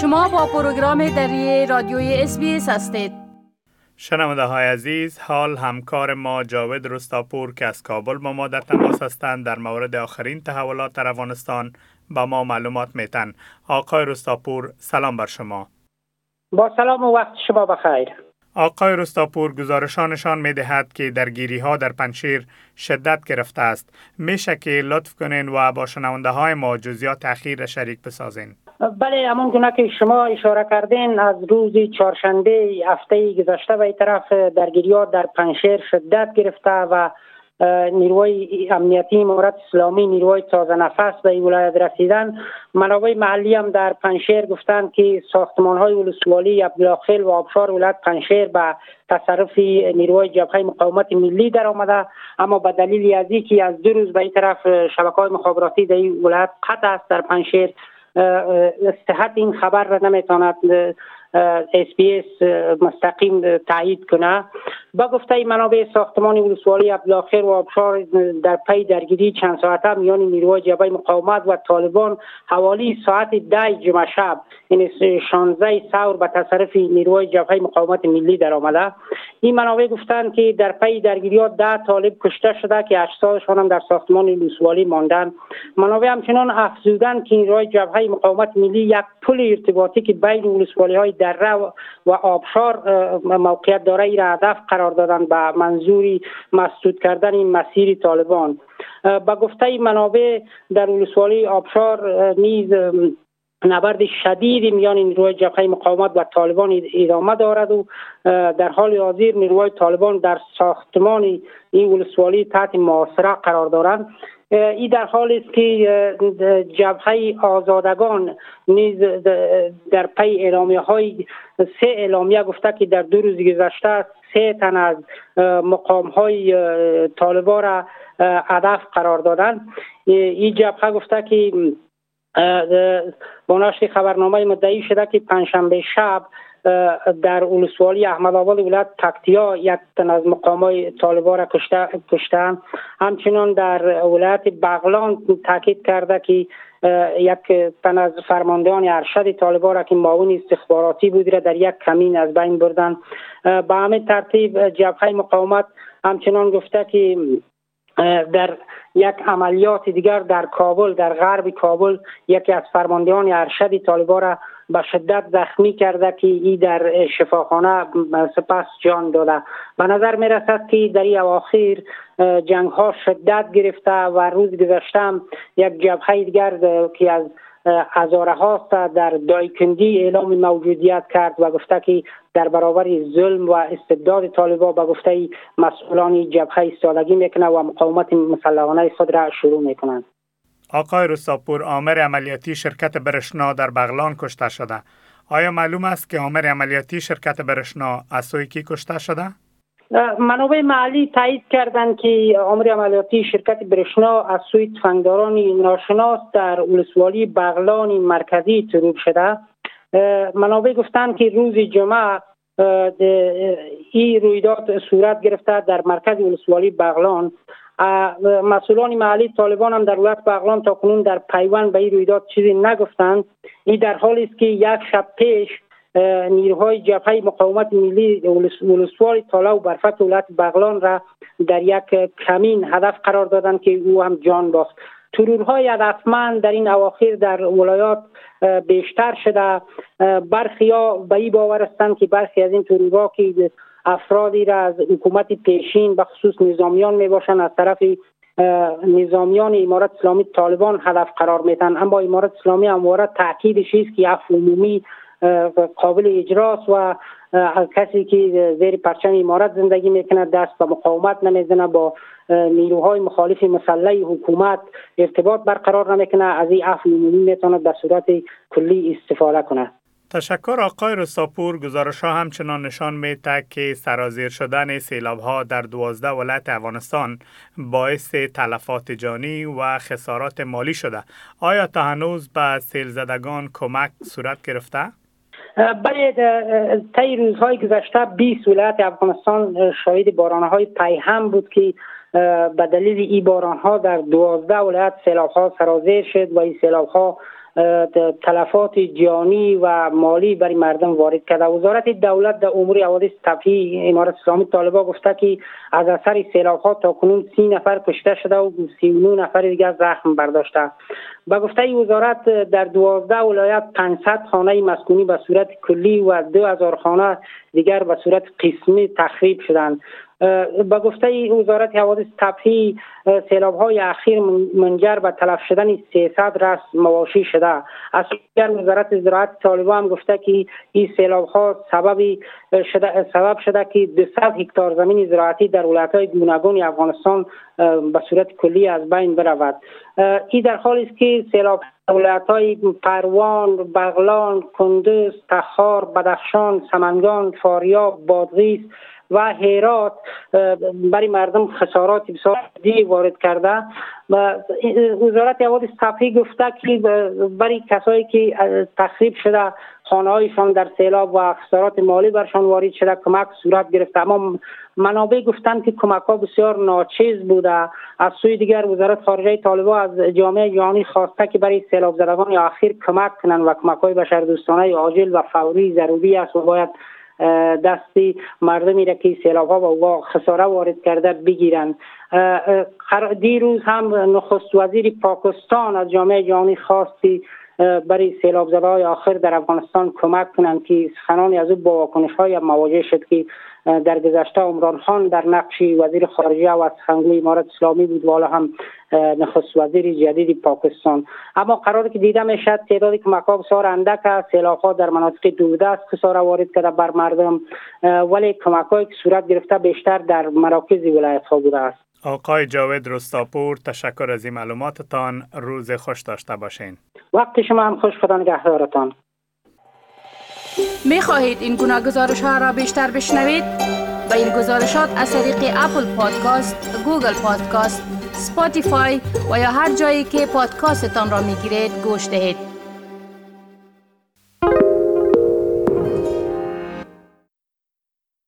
شما با پروگرام دری رادیوی اس هستید شنونده های عزیز حال همکار ما جاوید رستاپور که از کابل با ما در تماس هستند در مورد آخرین تحولات در افغانستان با ما معلومات میتن آقای رستاپور سلام بر شما با سلام و وقت شما بخیر آقای رستاپور گزارشانشان می دهد که درگیری ها در پنشیر شدت گرفته است. میشه که لطف کنین و با شنونده های ما جزیات اخیر شریک بسازین. بله همون گونه که شما اشاره کردین از روز چهارشنبه هفته گذشته به طرف درگیری ها در پنشیر شدت گرفته و نیروی امنیتی امارت اسلامی نیروی تازه نفس به این ولایت رسیدن. منابع محلی هم در پنشیر گفتند که ساختمان های ولسوالی عبدالخیل و آبشار ولایت پنشیر به تصرف نیروی جبهه مقاومت ملی در آمده. اما به دلیل از که از دو روز به این طرف شبکه های مخابراتی در این ولایت قطع است در پنشیر صحت این خبر را نمی‌تواند اس مستقیم تایید کنه. با گفته منابع ساختمان ولسوالی عبدالآخر و آبشار در پی درگیری چند ساعته میان نیروهای جبهه مقاومت و طالبان حوالی ساعت ده جمعه شب. این یعنی 16 سور به تصرف نیروهای جبهه مقاومت ملی در آمده. این منابع گفتند که در پی درگیری ها ده طالب کشته شده که اجسادشان هم در ساختمان ولسوالی ماندن. منابع همچنان افزودن که نیروهای جبهه مقاومت ملی یک پل ارتباطی که بین ولسوالی های دره و آبشار موقعیت داره ای را هدف قرار دادن به منظوری مسدود کردن این مسیر طالبان. با گفته منابع در ولسوالی آبشار نیز نبرد شدید میان نیروهای جبهه مقاومت و طالبان ادامه دارد و در حال حاضر نیروهای طالبان در ساختمان این ولسوالی تحت محاصره قرار دارند. ای در حال است که جبهه آزادگان نیز در پی اعلامیه های سه اعلامیه گفته که در دو روز گذشته سه تن از مقام های طالبا را هدف قرار دادن این جبهه گفته که با خبرنامه مدعی شده که پنجشنبه شب در ولسوالی احمد آباد ولایت تکتیا یک تن از مقامای طالبا را کشته همچنان در ولایت بغلان تاکید کرده که یک تن از فرماندهان ارشد طالبا را که معاون استخباراتی بود را در یک کمین از بین بردن به همین ترتیب جبهه مقاومت همچنان گفته که در یک عملیات دیگر در کابل در غرب کابل یکی از فرماندهان ارشد طالبا را به شدت زخمی کرده که ای در شفاخانه سپس جان داده. به نظر می رسد که در این اواخر جنگ ها شدت گرفته و روز گذشتم یک جبهه دیگر که از هزاره هاست در دایکندی اعلام موجودیت کرد و گفته که در برابر ظلم و استبداد طالبا به گفته مسئولان جبهه ایستادگی می‌کنه و مقاومت مسلحانه خود را شروع می‌کنند آقای رستاپور آمر عملیاتی شرکت برشنا در بغلان کشته شده آیا معلوم است که آمر عملیاتی شرکت برشنا از سوی کی کشته شده؟ منابع محلی تایید کردند که آمر عملیاتی شرکت برشنا از سوی تفنگداران ناشناس در ولسوالی بغلان مرکزی ترور شده. منابع گفتند که روز جمعه این رویداد صورت گرفته در مرکز ولسوالی بغلان. مسئولان محلی طالبان هم در ولایت بغلان تا کنون در پیوند به این رویداد چیزی نگفتند. این در حالی است که یک شب پیش نیروهای جبهه مقاومت ملی ولسوال تالا و برفت ولایت بغلان را در یک کمین هدف قرار دادند که او هم جان باخت. ترورهای هدفمند در این اواخر در ولایات بیشتر شده. برخی ها به این باور هستند که برخی از این ترورها که افرادی را از حکومت پیشین به خصوص نظامیان می باشند از طرف نظامیان امارت اسلامی طالبان هدف قرار میتن اما امارت اسلامی همواره تاکیدش است که عفو عمومی قابل اجراست و کسی که زیر پرچم امارت زندگی می‌کنه دست به مقاومت نمی‌زنه با نیروهای مخالف مسلح حکومت ارتباط برقرار نمی‌کنه از این عفو عمومی می‌تونه به صورت کلی استفاده کنه تشکر آقای رستاپور. گزارش ها همچنان نشان میده که سرازیر شدن سیلاب ها در دوازده ولایت افغانستان باعث تلفات جانی و خسارات مالی شده. آیا تا هنوز به سیل زدگان کمک صورت گرفته؟ بله طی روزهای گذشته 20 ولایت افغانستان شاهد بارانهای پیهم بود که به دلیل این باران ها در دوازده ولایت سیلاب ها سرازیر شد و این سیلاب ها تلفات جانی و مالی برای مردم وارد کرده. وزارت دولت در امور حوادث طبیعی امارت اسلامی طالبا گفته که از اثر سیلاب ها تا کنون سی نفر کشته شده و سی نفر دیگر زخم برداشته. به گفته وزارت در دوازده ولایت 500 خانه مسکونی به صورت کلی و 2000 خانه دیگر به صورت قسمی تخریب شدند. به گفته وزارت حوادث طبیعی سیلاب های اخیر منجر به تلف شدن 300 رس مواشی شده. از دیگر وزارت زراعت طالبان هم گفته که این سیلاب ها سبب شده سبب شده که 200 هکتار زمین زراعتی در ولایت های گوناگون افغانستان به صورت کلی از بین برود. این در حالی است که سیلاب ولایت های پروان، بغلان، کندوز، تخار، بدخشان، سمنگان، فاریاب، بادغیس و هرات برای مردم خسارات بسیار دی وارد کرده و وزارت حوادث صفحی گفته که برای کسایی که تخریب شده خانه هایشان در سیلاب و خسارات مالی برشان وارد شده کمک صورت گرفته. اما منابع گفتن که کمک ها بسیار ناچیز بوده. از سوی دیگر وزارت خارجه طالبان از جامعه جهانی خواسته که برای سیلاب زدگان اخیر کمک کنند و کمک های بشردوستانه عاجل و فوری ضروری است و باید دستی مردمی را که سیلاب ها و خساره وارد کرده بگیرند. دیروز هم نخست وزیر پاکستان از جامعه جهانی خواستی برای سیلاب های آخر در افغانستان کمک کنند که سخنانی از او با واکنش های مواجه شد که در گذشته عمران خان در نقش وزیر خارجه و سخنگوی امارت اسلامی بود و هم نخست وزیر جدید پاکستان. اما قرار که دیده می‌شد تعداد کمک ها بسیار اندک است ها در مناطق دوردست خساره وارد کرده بر مردم ولی کمک که صورت گرفته بیشتر در مراکز ولایت ها بوده است. آقای جاوید رستاپور تشکر از این معلوماتتان روز خوش داشته باشین وقت شما هم خوش خدا نگهدارتان می خواهید این گونه گزارش ها را بیشتر بشنوید؟ با این گزارشات از طریق Apple Podcast، Google Podcast، Spotify و یا هر جایی که پادکاستتان را می گیرید گوش دهید.